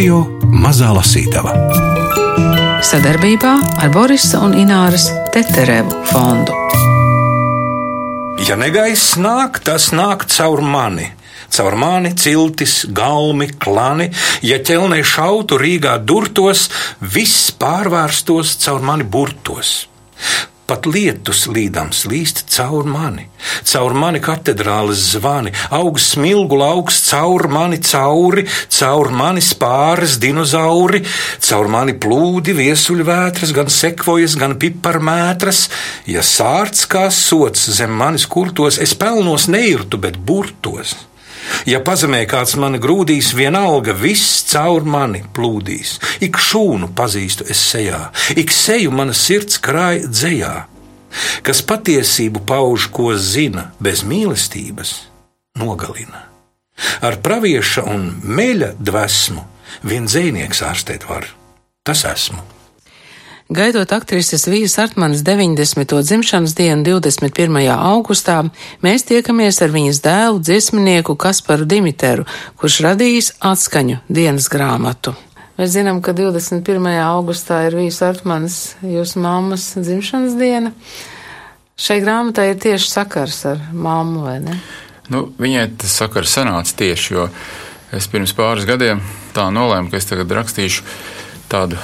Radio Mazā Lasītava sadarbībā ar Borisa un Ināras Teterevu fondu. Ja negaiss nāk, tas nāk caur mani. Caur mani ciltis, galmi, klani, ja ķelnē šautu Rīgā durtos, viss pārvērstos caur mani burtos. Pat lietus līdams līst caur mani, caur mani katedrāles zvani, augsts smilgu lauks caur mani cauri, caur mani spāres dinozauri, caur mani plūdi viesuļvētras, gan sekvojas, gan piparmētras. Ja sārts kā sots zem manis kurtos, es pelnos neirtu, bet burtos. Ja pazemē kāds mani grūdīs, vienalga viss caur mani plūdīs. Ik šūnu pazīstu es sejā, ik seju mana sirds krāj dzējā. Kas patiesību pauž, ko zina, bez mīlestības, nogalina. Ar pravieša un meļa dvēsmu vien dzēnieks ārstēt var. Tas esmu. Gaidot aktrises Vijas Artmanas 90. dzimšanas dienu 21. augustā, mēs tiekamies ar viņas dēlu dziesminieku Kasparu Dimiteru, kurš radījis atskaņu dienas grāmatu. Mēs zinām, ka 21. augustā ir Vijas Artmanas jūsu mammas dzimšanas diena. Šai grāmatai ir tieši sakars ar mammu, vai ne? Nu, viņai tas sakars sanāca tieši, jo es pirms pāris gadiem tā nolēmu, ka es tagad rakstīšu tādu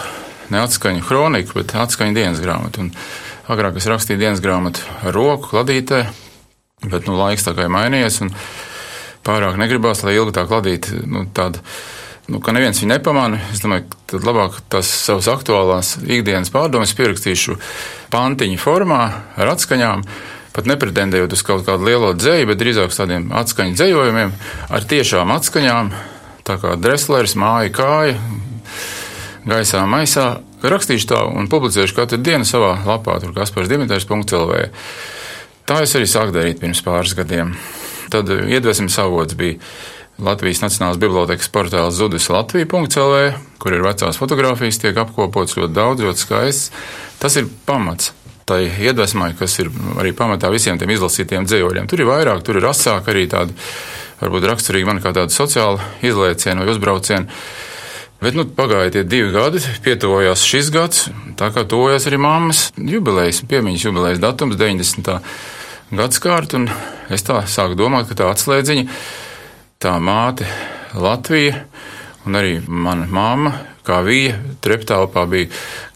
ne atskaņu kroniku, bet atskaņu dienas grāmatu. Un agrāk es rakstīju dienas grāmatu ar roku, kladītē, bet nu, laiks tā kā ir mainījies. Pārāk negribās, lai ilgi tā kladīte nu, tāda. Nu, ka neviens viņu nepamana. Es domāju, ka labāk tās savas aktuālās ikdienas pārdomas pierakstīšu pantiņu formā ar atskaņām. Pat nepretendējot uz kaut kādu lielo dzēju, bet drīzāk tādiem atskaņu dzējojumiem, ar tiešām atskaņām, tā kā dreslers, māja, kāja, gaisā maisā. Rakstīšu tā un publicēšu katru dienu savā lapā, tur Kaspars Dimitrs.lv. Tā es arī sāku darīt pirms pāris gadiem. Tad iedvesmas avots bija Latvijas Nacionālās bibliotekas portāls Zudis Latvija.lv, kur ir vecās fotogrāfijas, tiek apkopots ļoti daudz, ļoti skaists. Tas ir pamats tai iedvesmai, kas ir arī pamatā visiem tiem izlasītiem dzējoļiem. Tur ir vairāk, tur ir asāk arī tādi, varbūt raksturīgi man kā tādu sociālu izlēcienu vai uzbraucienu. Bet nu, pagāja tie divi gadi, pietuvojās šis gads, tā kā tuvojas arī mammas jubilejas, piemiņas jubilejas datums, 90. gadsimta. Es tā sāku domāt, ka tā atslēdziņa, tā māte Latvija un arī mana mamma kā vija. Treptelpā bija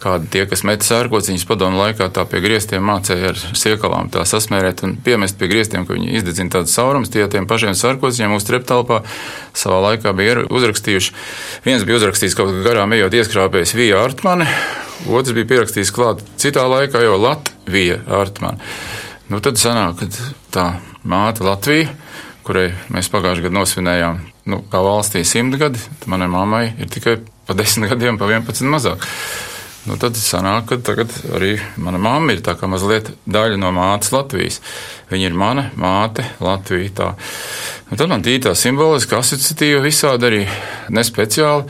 kādi tie, kas met sērkots. Viņas padomu laikā tā pie griestiem mācīja ar siekalām tā sasmērēt un piemest pie griestiem, ka viņi izdedzina tādas saurumus. Tie tiem pašiem sērkociņiem mūsu treptelpā savā laikā bija uzrakstījuši. Viens bija uzrakstījis kaut kā garām ejot ieskrāpējis Vija Artmane, otrs bija pierakstījis klāt citā laikā jau Latvija Artmane. Nu, tad sanāk, ka tā māte Latvija, kurai mēs pagājušajā gadā nosvinējām, nu, kā valstī simtgadi, manai mammai ir tikai pa 10 gadiem, pa 11 mazāk. Nu, tad sanāk, ka tagad arī mana mamma ir tā kā mazliet daļa no mātes Latvijas. Viņa ir mana māte Latvija. Tā. Nu, tad man tīri tā simboliski, asociatīva visādi arī nespeciāli.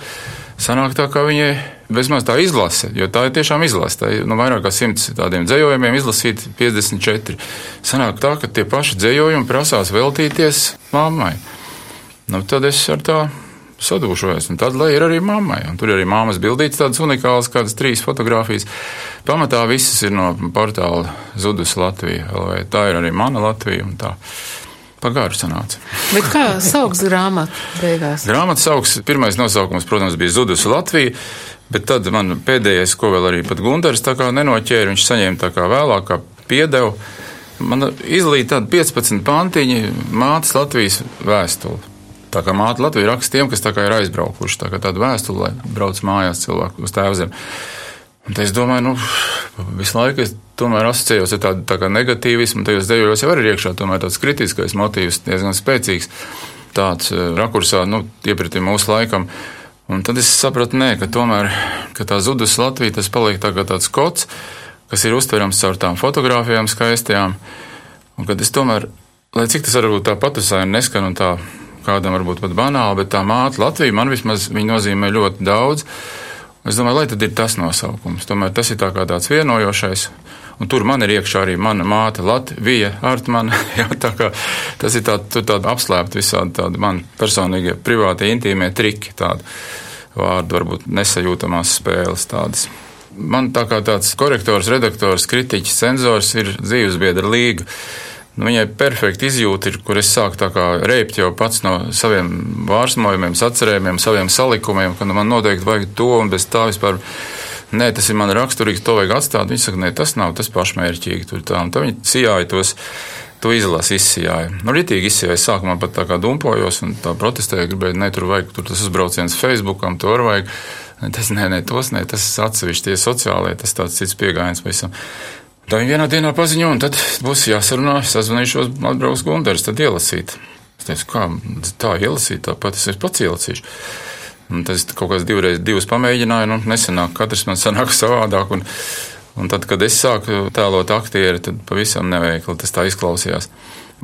Sanāk tā, kā viņai bezmaz tā izlase, jo tā ir tiešām izlase. Tā ir nu, vairāk kā simts tādiem dzējojumiem izlasīti 54. Sanāk tā, ka tie paši dzējojumi prasās veltīties mammai. Nu, tad es ar tā sadūšojies. Un tad, lai ir arī mammai, un tur ir arī mammas bildītas, tādas unikālas, kādas trīs fotogrāfijas. Pamatā visas ir no portāla Zudus Latvija. LV. Tā ir arī mana Latvija. Pagāru sanāca. Bet kā sauc grāmatu beigās? Grāmatas sauks, pirmais nosaukums, protams, bija Zudus Latvija, bet tad man pēdējais, ko vēl arī pat Gundars tā kā nenoķēra, viņš saņēma tā kā vēlāk, kā piedevu. Man izlīja tādi 15 pantiņi mātes Latvijas vēstuli. Tā kā māte Latvija raksta tiem, kas tā kā ir aizbraukuši, tā kā tādu vēstuli, lai brauc mājās cilvēku uz tēvzem. Un es domāju, nu, visu laiku es tomēr asociējos ar tādu tā kā negatīvismu, tajos dejojos jau arī iekšā tomēr tāds kritiskais motīvs, diezgan spēcīgs, tāds eh, rakursā, nu, iepratim mūsu laikam. Un tad es sapratu, nē, ka tomēr, ka tā zudus Latvija, tas paliek tā kā tāds kods, kas ir uztverams caur tām fotogrāfijām skaistajām, un kad es tomēr, lai cik tas varbūt tā patusāji neskan un tā kādam varbūt pat banāli, bet tā māte Latvija man vismaz nozīmē ļoti daudz. Es domāju, lai tad ir tas nosaukums. Tomēr tas ir tā kā tāds vienojošais. Un tur man ir iekšā arī mana māte Latvija, Artmana. Jā, tā kā tas ir tāds tā apslēpts visādi tādi man personīgie, privātie, intīmie triki. Tādi. vārdu, varbūt nesajūtamās spēles tādas. Man tā kā tāds korektors, redaktors, kritiķis, cenzors ir dzīvesbiedra līga. Nu, viņai perfekti izjūta, ir, kur es sāku reipt jau pats no saviem vārsmojumiem, atcerējumiem, saviem salikumiem, ka nu, man noteikti vajag to un bez tā vispār. Nē, tas ir man raksturīgs, to vajag atstāt. Viņa saka, nē, tas nav tas pašmērķīgi. Tur tā, un tā viņi sijāja tos to izlasi izsijāja. Nu, ritīgi izsijāja. Sākumā pat tā kā dumpojos un tā protestēju, gribēju, ne, tur vajag, tur tas uzbrauciens Facebookam, var vajag. Tas nē, nē, tos nē, tas atsevišķi tie sociālie, tas tāds cits pieejams visam. Tā viņa vienā dienā paziņo, un tad būs jāsarunā, sazvanīšos, atbrauks Gundars, tad ielasīt. Es teicu, kā tā ielasīt, tāpat es pats ielasīšu. Un tas kaut kāds divreiz divas pamēģināju, nu, nesenāk, katrs man sanāk savādāk. Un, Un tad, kad es sāku tēlot aktieri, tad pavisam neveikli tas tā izklausījās.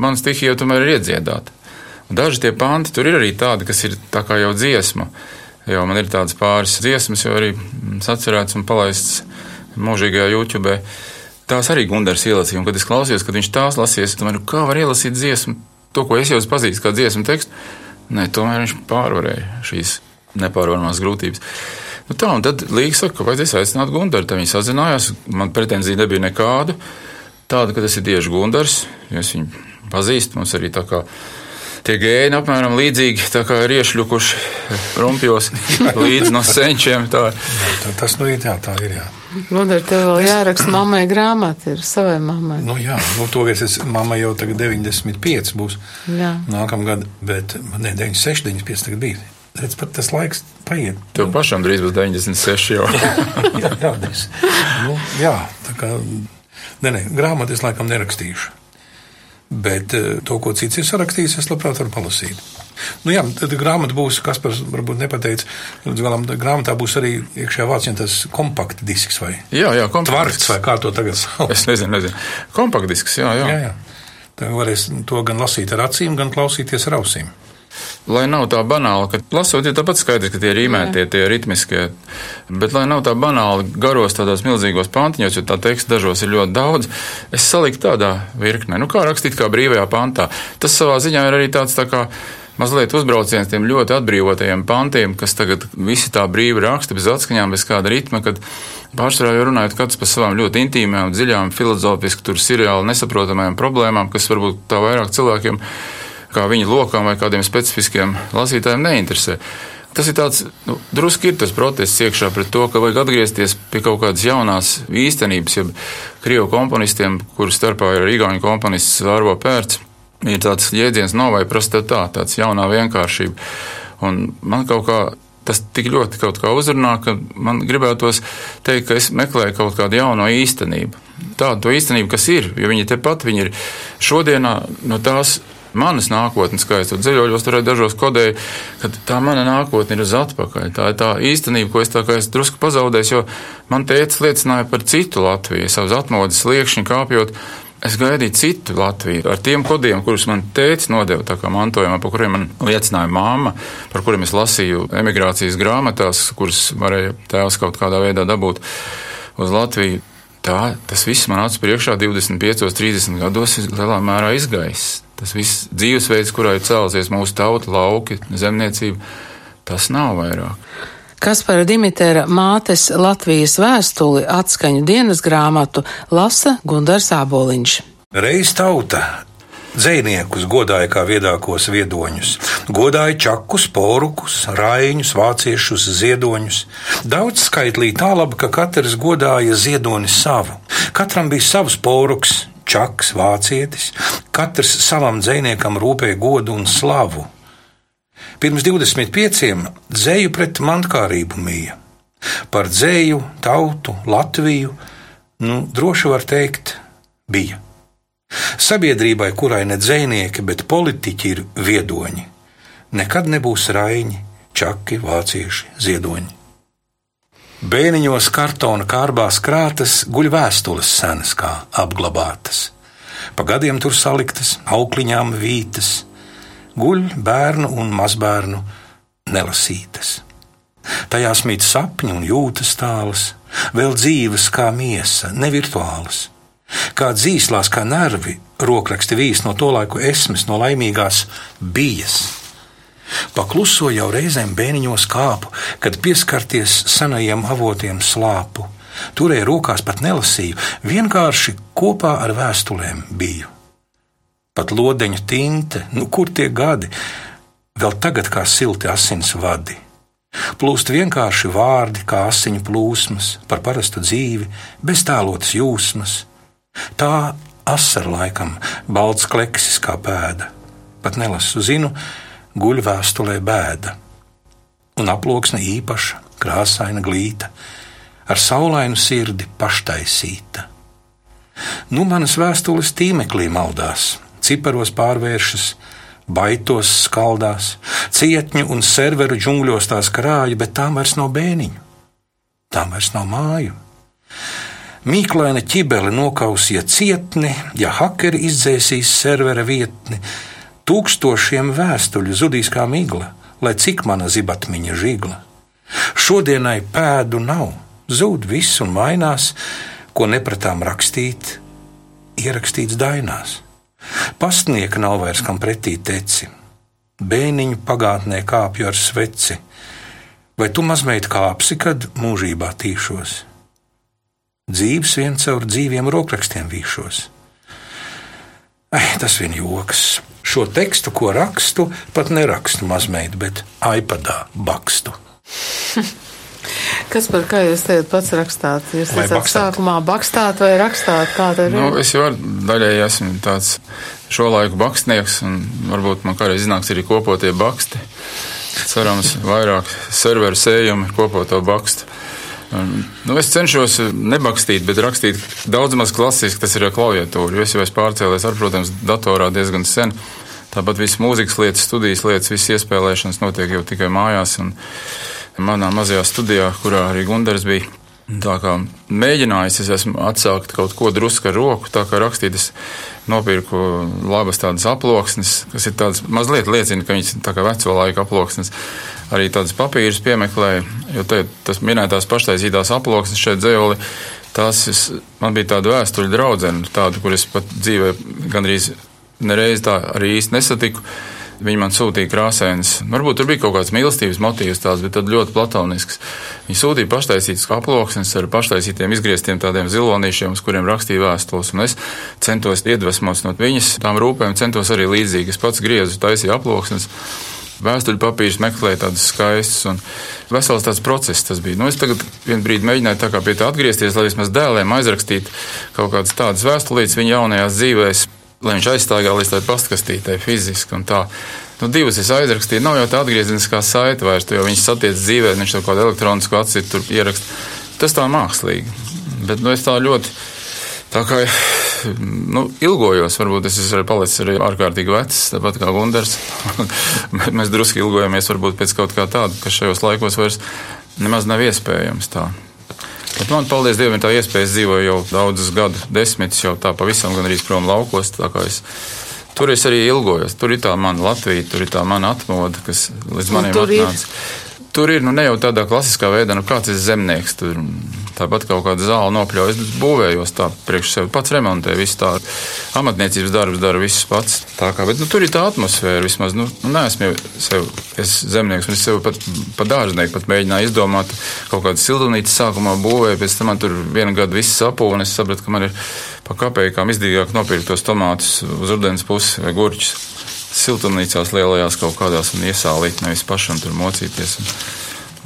Mana stihija tomēr ir iedziedāta. Daži tie panti tur ir arī tādi, kas ir tā kā jau dziesma. Jo man ir tādas pāris dziesmas, jau arī sacerēts un palaists mūžīgajā YouTube. Tās arī Gunārs ielasīja, un kad es klausījos, kad viņš tās lasīja, es domāju, nu, kā var ielasīt dziesmu, to, ko es jau pazīstu kā dziesmu tekstu. Nē, tomēr viņš pārvarēja šīs nepārvaramās grūtības. Nu, tā, un tad Līga saka, ka vajadzēs aicināt Gundaru. Tad viņi sazinājās, man pretenzija nebija nekāda. Tāda, ka tas ir tieši Gundars, jo es viņu pazīstu. Mums arī tā kā tie gēni apmēram līdzīgi, tā kā ir iešļukuši rumpjos līdz no senčiem. Tā. Tas nu ir, jā, tā ir, jā. Lūdzu, tev vēl jāraksta mammai grāmata ir savai mammai. Nu jā, nu to es, mamma jau tagad 95 būs jā. nākamgad, bet, ne, 96, 95 tagad bija. Redz, pat tas laiks paiet. Tev pašam drīz būs 96 jau. jā, jā, drīz. Nu, jā, tā kā, nē, nē, grāmatu es laikam nerakstīšu. Bet eh, to, ko cits ir sarakstījis, es labprāt varu palasīt. Nu, jā, tad grāmata būs, kas par varbūt nepateica, līdz galam grāmatā būs arī iekšējā vācijā tas kompakta disks vai jā, jā, tvarks vai kā to tagad sauc. Es nezinu, nezinu. Kompakta disks, jā, jā. jā, jā. Tā varēs to gan lasīt ar acīm, gan klausīties ar ausīm. Lai nav tā banāli, ka lasot, ir tāpat skaidrs, ka tie ir īmētie, tie ritmiskie, bet lai nav tā banāli garos tādos milzīgos pantiņos, jo tā teksta dažos ir ļoti daudz, es saliku tādā virknē, nu kā rakstīt kā brīvajā pantā. Tas savā ziņā ir arī tāds tā kā mazliet uzbrauciens tiem ļoti atbrīvotajiem pantiem, kas tagad visi tā brīvi raksta bez atskaņām, bez kāda ritma, kad pārsvarā jau runājot katrs par savām ļoti intīmām, dziļām, filozofiski, tur seriāli nesaprotamajām problēmām, kas varbūt tā vairāk cilvēkiem kā viņa lokām vai kādiem specifiskiem lasītājiem neinteresē. Tas ir tāds, nu, drusku ir tas protests iekšā pret to, ka vajag atgriezties pie kaut kādas jaunās īstenības, jeb krievu komponistiem, kuru starpā ir īgāņu komponists Arvo Pērts. Ir tāds jēdziens nav vai prasta tā, tāds jaunā vienkāršība. Un man kaut kā tas tik ļoti kaut kā uzrunā, ka man gribētos teikt, ka es meklēju kaut kādu jauno īstenību. Tādu īstenību, kas ir, jo viņi tepat, viņi ir šodienā no tās manas nākotnes, kā es to dziļojos, tur arī dažos kodēju, ka tā mana nākotne ir uz atpakaļ. Tā ir tā īstenība, ko es tā kā es drusku pazaudēju, jo man tēvs liecināja par citu Latviju, savus atmodas liekšņi kāpjot. Es gaidīju citu Latviju ar tiem kodiem, kurus man tēvs nodeva kā mantojumā, par kuriem man liecināja māma, par kuriem es lasīju emigrācijas grāmatās, kuras varēja tēvs kaut kādā veidā dabūt uz Latviju. Tā, tas viss man acu priekšā 25, 30 gados ir lielā mērā izgaiss. Tas viss dzīvesveids, kurā ir cēlusies mūsu tauta, lauki, zemniecība, tas nav vairāk. Kas par Dimitera mātes Latvijas vēstuli atskaņu dienas grāmatu lasa Gundars Āboliņš. Reiz tauta Dzēniekus godāja kā viedākos viedoņus, godāja čakus, porukus, raiņus, vāciešus, ziedoņus. Daudz skaitlī tā labi, ka katrs godāja ziedoni savu. Katram bija savs poruks, čaks, vācietis, katrs savam dziniekam rūpēja godu un slavu. Pirms 25 dzēju pret mankārību mīja. Par dzēju, tautu, Latviju, nu, droši var teikt, bija. Sabiedrībai, kurai ne dzēnieki, bet politiķi ir viedoņi, nekad nebūs raiņi, čaki, vācieši, ziedoņi. Bēniņos kartona kārbās krātas guļ vēstules senas kā apglabātas. Pa gadiem tur saliktas, aukliņām vītas, guļ bērnu un mazbērnu nelasītas. Tajās mīt sapņi un jūtas tālas, vēl dzīves kā miesa, ne virtuālas. Kā dzīslās, kā nervi, rokraksti vīs no to laiku esmas, no laimīgās bijas. Pakluso jau reizēm bēniņos kāpu, kad pieskarties senajiem avotiem slāpu. Turēju rokās pat nelasīju, vienkārši kopā ar vēstulēm biju. Pat lodeņa tinte, nu kur tie gadi, vēl tagad kā silti asins vadi. Plūst vienkārši vārdi, kā asiņu plūsmas, par parastu dzīvi, bez tēlotas jūsmas. Tā asar laikam, balts kleksis kā pēda. Pat nelasu zinu, guļ vēstulē bēda. Un aploksne īpaša, krāsaina glīta, ar saulainu sirdi paštaisīta. Nu, manas vēstules tīmeklī maldās, ciparos pārvēršas, baitos skaldās, cietņu un serveru džungļos tās krāja, bet tām vairs nav bēniņu, tām vairs nav māju. Mīklaina ķibele nokausīja cietni, ja hakeri izdzēsīs servera vietni, Tūkstošiem vēstuļu zudīs kā migla, lai cik mana zibatmiņa žigla. Šodienai pēdu nav, zūd viss un mainās, ko nepratām rakstīt, ierakstīts dainās. Pastnieka nav vairs kam pretī teci, bēniņu pagātnē kāpju ar sveci. Vai tu mazmeita kāpsi, kad mūžībā tīšos? Dzīves vien caur dzīviem rokrakstiem vīšos. Ai, tas vien joks šo tekstu, ko rakstu, pat nerakstu mazmeita, bet iPadā bakstu. Kas par kā jūs teicat pats rakstāt? Jūs teicāt sākumā bakstāt vai rakstāt, kā tā ir? Nu, es jau daļēji esmu tāds šo laiku bakstnieks, un varbūt man kādreiz iznāks arī kopotie baksti. Cerams, vairāk serveru sējumi kopoto bakstu. Nu, es cenšos nebakstīt, bet rakstīt daudz maz klasiski, tas ir jau klaviatūra. Jo es jau esmu pārcēlies ar, protams, datorā diezgan sen. Tāpat viss mūzikas lietas, studijas lietas, viss iespēlēšanas notiek jau tikai mājās. Un manā mazajā studijā, kurā arī Gundars bija, Tā kā mēģinājis, es esmu atsākt kaut ko drusku ar roku, tā kā rakstīt, es nopirku labas tādas aploksnes, kas ir tādas mazliet liecina, ka viņas ir tā kā veco laiku aploksnes. Arī tādas papīrus piemeklēju, jo te, tas minētās paštaisītās aploksnes šeit dzējoli, tās es, man bija tāda vēstuļu draudzene, tādu, kur es pat dzīvē gandrīz nereiz tā arī īsti nesatiku. Viņi man sūtīja krāsainas. Varbūt tur bija kaut kāds mīlestības motīvs, tās, bet tad ļoti platonisks. Viņi sūtīja paštaisītas aploksnes ar paštaisītiem izgrieztiem tādiem zilonīšiem, uz kuriem rakstīja vēstules. Un es centos iedvesmot no viņas tām rūpēm, centos arī līdzīgi. Es pats griezu, taisīju aploksnes vēstuļu papīrus, meklēju tādus skaistus. Un vesels tāds process tas bija. Nu, es tagad vienu brīdi mēģināju tā kā pie tā atgriezties, lai vismaz dēliem aizrakstītu kaut kādas tādas vēstulītes viņa jaunajās dzīvēs lai viņš aizstāvā līdz tai pastkastītei fiziski. Nu, divas es aizrakstīju, nav jau tā atgriezeniskā saite vairs, jo viņš satiec dzīvē, viņš to kādu elektronisku atsitu tur ieraksta. Tas tā mākslīgi. Bet nu, es tā ļoti. Tā kā nu, ilgojos, varbūt es esmu palicis arī ārkārtīgi vecs, tāpat kā Gunārs. Mēs drusku ilgojamies varbūt pēc kaut kā tāda, kas šajos laikos vairs nemaz nav iespējams. Tā. Bet man, paldies Dievam, tā iespēja dzīvoju jau daudzus gadu desmitus, jau tā pavisam gan arī prom laukos. Tur es arī ilgojos. Tur ir tā mana Latvija, tur ir tā mana atmoda, kas līdz maniem atnāca. Tur ir nu, ne jau tādā klasiskā veidā, nu, kāds ir zemnieks. Tur tāpat kaut kāda zāle nopļaujas, būvējos tā priekš sevi. Pats remontē visu tā amatniecības darbus, dara visus pats. Tā kā, bet nu, tur ir tā atmosfēra vismaz. Nu, nu, neesmu jau sev, es zemnieks, un es sev pat, pat dārznieku pat mēģināju izdomāt kaut kādu siltumnīcu sākumā būvēju, pēc tam man tur vienu gadu viss sapūva, un es sapratu, ka man ir pa kapējām izdevīgāk nopirkt tos tomātus uz urdens pusi vai gurķus siltumnīcās lielajās kaut kādās un iesālīt, nevis pašam tur mocīties. Un,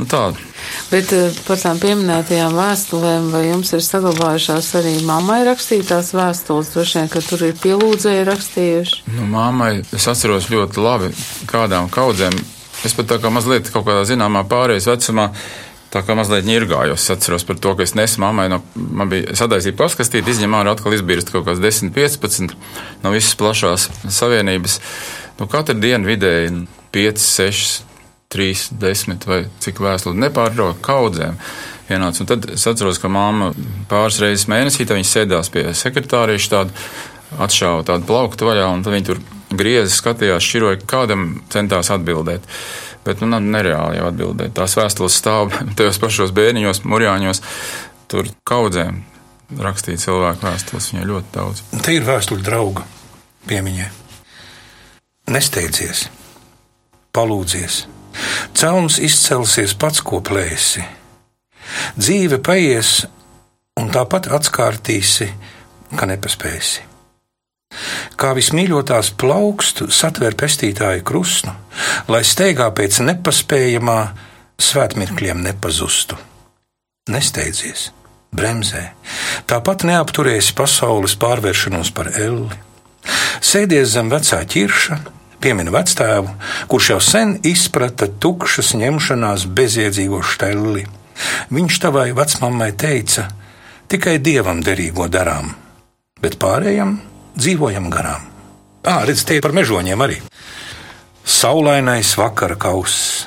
nu, tādu. Bet eh, par tām pieminētajām vēstulēm, vai jums ir saglabājušās arī mammai rakstītās vēstules? Droši vien, ka tur ir pielūdzēji rakstījuši. Nu, mammai es atceros ļoti labi kādām kaudzēm. Es pat tā kā mazliet kaut kādā zināmā pārējais vecumā Tā kā mazliet ņirgājos, es atceros par to, ka es nesu mammai, no, man bija sadaisīja paskastīt, izņem ārā atkal izbīrst kaut kāds 10, 15 no visas plašās savienības. Nu, katru dienu vidēji 5, 6, 3, 10 vai cik vēstuli nepārtraukt kaudzēm. Ienāc. Un tad es atceros, ka mamma pāris reizes mēnesī sēdās pie sekretārieša tādu, atšāva tādu plauktu vaļā, un viņi tur griezi, skatījās, šķiroja, kādam centās atbildēt. Bet nu, nereāli jau atbildēt. Tās vēstules stāv tajos pašos bērniņos, murjāņos, tur kaudzēm rakstīt cilvēku vēstules. Viņai ļoti daudz. Te ir vēstule drauga piemiņai. Nesteidzies. palūdzies. Celms izcelsies pats, ko plēsi. Dzīve paies, un tāpat atskārtīsi, ka nepaspēsi. Kā vismīļotās plaukstu satver pestītāju krustu, lai steigā pēc nepaspējamā svētmirkļiem nepazustu. Nesteidzies, bremzē, tāpat neapturēsi pasaules pārvēršanos par elli. Sēdies zem vecā ķirša, piemina vectēvu, kurš jau sen izprata tukšas ņemšanās bezjēdzīgo štelli. Viņš tavai vecmāmai teica, tikai dievam derīgo darām, bet pārējiem dzīvojam garām. Ā, redz, tie par mežoņiem arī. Saulainais vakara kauss,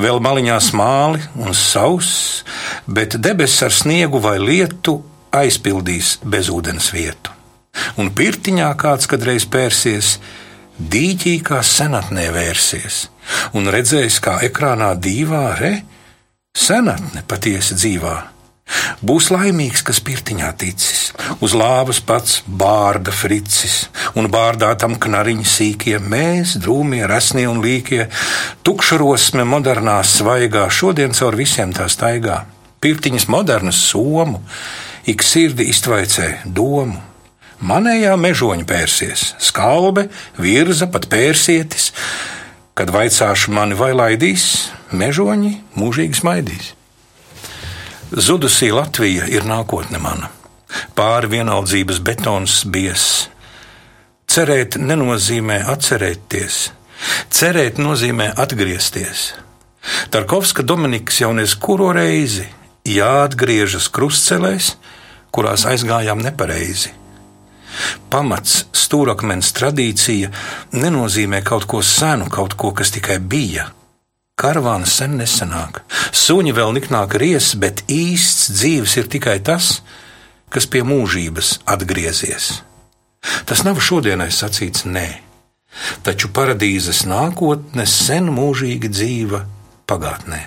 vēl maliņā smāli un sauss, bet debesis ar sniegu vai lietu aizpildīs bezūdens vietu. Un pirtiņā kāds kādreiz pērsies, dīķī kā senatnē vērsies, un redzējis, kā ekrānā dīvā re, senatne patiesi dzīvā Būs laimīgs, kas pirtiņā ticis, uz lāvas pats bārda fricis, un bārdā tam knariņi sīkie, mēs, drūmie, resnie un līkie, tukšrosme modernā svaigā, šodien caur visiem tā staigā. Pirtiņas modernas somu, ik sirdi iztvaicē domu. Manējā mežoņa pērsies, skalbe, virza, pat pērsietis, kad vaicāšu mani vai laidīs, mežoņi mūžīgi smaidīs. Zudusī Latvija ir nākotne mana. Pāri vienaldzības betons bies. Cerēt nenozīmē atcerēties, cerēt nozīmē atgriezties. Tarkovska Dominiks jau nes kuru reizi jāatgriežas krustcelēs, kurās aizgājām nepareizi. Pamats, stūrakmens tradīcija nenozīmē kaut ko senu, kaut ko, kas tikai bija Karavāna sen nesenāk, suņi vēl niknāk ries, bet īsts dzīves ir tikai tas, kas pie mūžības atgriezies. Tas nav šodienai sacīts nē, taču paradīzes nākotne sen mūžīgi dzīva pagātnē.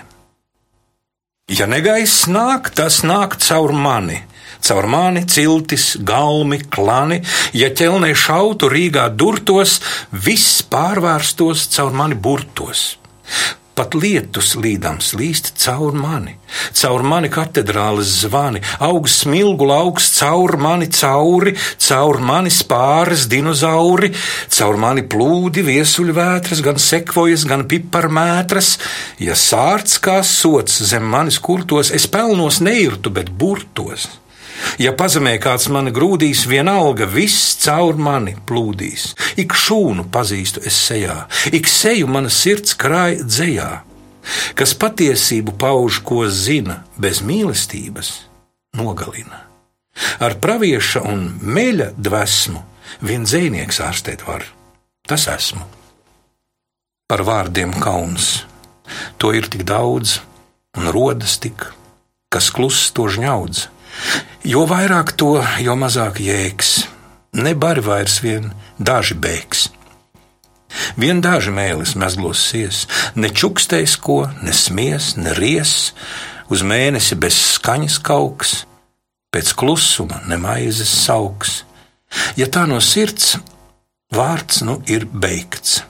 Ja negaiss nāk, tas nāk caur mani, caur mani ciltis, galmi, klani, ja ķelnē šautu Rīgā durtos, viss pārvērstos caur mani burtos. Pat lietus līdams līst caur mani, caur mani katedrāles zvani, aug smilgu lauks caur mani cauri, caur mani spāres dinozauri, caur mani plūdi viesuļvētras, gan sekvojas, gan piparmētras. Ja sārts kā sots zem manis kurtos, es pelnos neirtu, bet burtos. Ja pazemē kāds mani grūdīs, vienalga viss caur mani plūdīs. Ik šūnu pazīstu es sejā, ik seju mana sirds krāj dzējā. Kas patiesību pauž, ko zina, bez mīlestības, nogalina. Ar pravieša un meļa dvēsmu vien dzēnieks ārstēt var. Tas esmu. Par vārdiem kauns. To ir tik daudz, un rodas tik, kas kluss to žņaudz. Jo vairāk to, jo mazāk jēgs. Ne bari vairs vien daži bēgs. Vien daži mēlis mezglosies, ne čukstēs ko, ne smies, ne ries, uz mēnesi bez skaņas kauks, pēc klusuma ne maizes sauks. Ja tā no sirds, vārds nu ir beigts.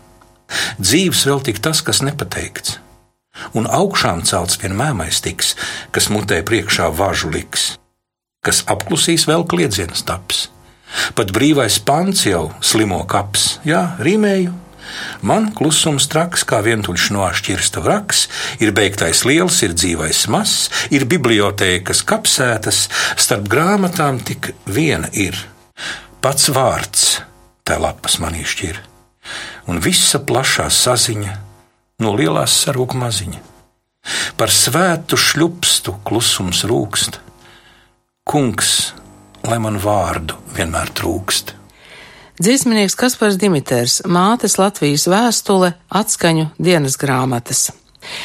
Dzīves vēl tik tas, kas nepateikts, un augšām celts vien mēmais tiks, kas mutē priekšā važu liks kas apklusīs vēl kliedzienas taps. Pat brīvais pants jau slimo kaps, jā, rīmēju. Man klusums traks, kā vientuļš nošķirsta vraks, ir beigtais liels, ir dzīvais mazs, ir bibliotēkas kapsētas, starp grāmatām tik viena ir. Pats vārds tā lapas manī šķir, un visa plašā saziņa no lielās sarūk maziņa. Par svētu šļupstu klusums rūkst, Kungs, lai man vārdu vienmēr trūkst. Dzīsminieks Kaspars Dimiters, mātes Latvijas vēstule, atskaņu dienas grāmatas.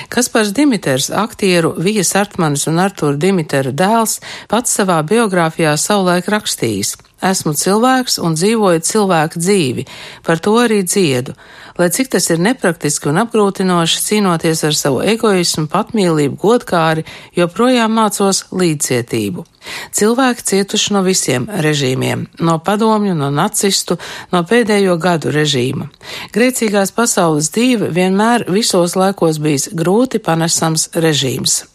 Kaspars Dimiters, aktieru Vijas Artmanis un Artūra Dimitera dēls, pats savā biogrāfijā savulaik rakstījis: esmu cilvēks un dzīvoju cilvēku dzīvi, par to arī dziedu. Lai cik tas ir nepraktiski un apgrūtinoši cīnoties ar savu egoismu, patmīlību, godkāri, joprojām mācos līdzcietību. Cilvēki cietuši no visiem režīmiem - no padomju, no nacistu, no pēdējo gadu režīma. Grēcīgās pasaules dzīve vienmēr visos laikos bijis grūti panesams režīms.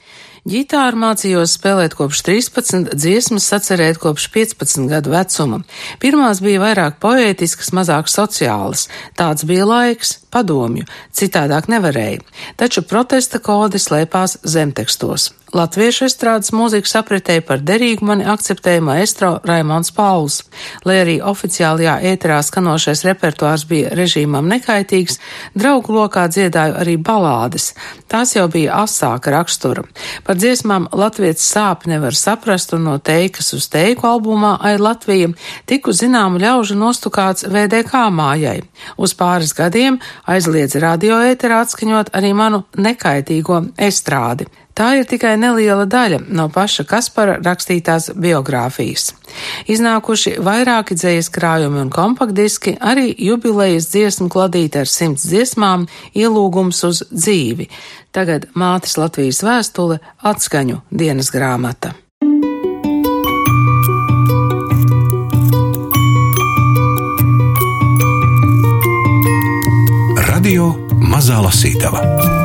Ģitāru mācījos spēlēt kopš 13, dziesmas sacerēt kopš 15 gadu vecuma. Pirmās bija vairāk poētiskas, mazāk sociālas. Tāds bija laiks, padomju, citādāk nevarēja. Taču protesta kodi slēpās zemtekstos. Latviešu estrādes mūzikas apritēja par derīgu mani akceptēja maestro Raimons Pauls. Lai arī oficiālajā ēterā skanošais repertuārs bija režīmam nekaitīgs, draugu lokā dziedāju arī balādes. Tās jau bija asāka rakstura. Par dziesmām Latvijas sāp nevar saprast un no teikas uz teiku albumā Ai Latvija tiku zināmu ļaužu nostukāts VDK mājai. Uz pāris gadiem aizliedz radioēterā atskaņot arī manu nekaitīgo estrādi. Tā ir tikai neliela daļa no paša Kaspara rakstītās biogrāfijas. Iznākuši vairāki dzējas krājumi un kompaktdiski, arī jubilejas dziesmu kladīte ar simts dziesmām, ielūgums uz dzīvi. Tagad mātes Latvijas vēstule atskaņu dienas grāmata. Radio Mazā Lasītava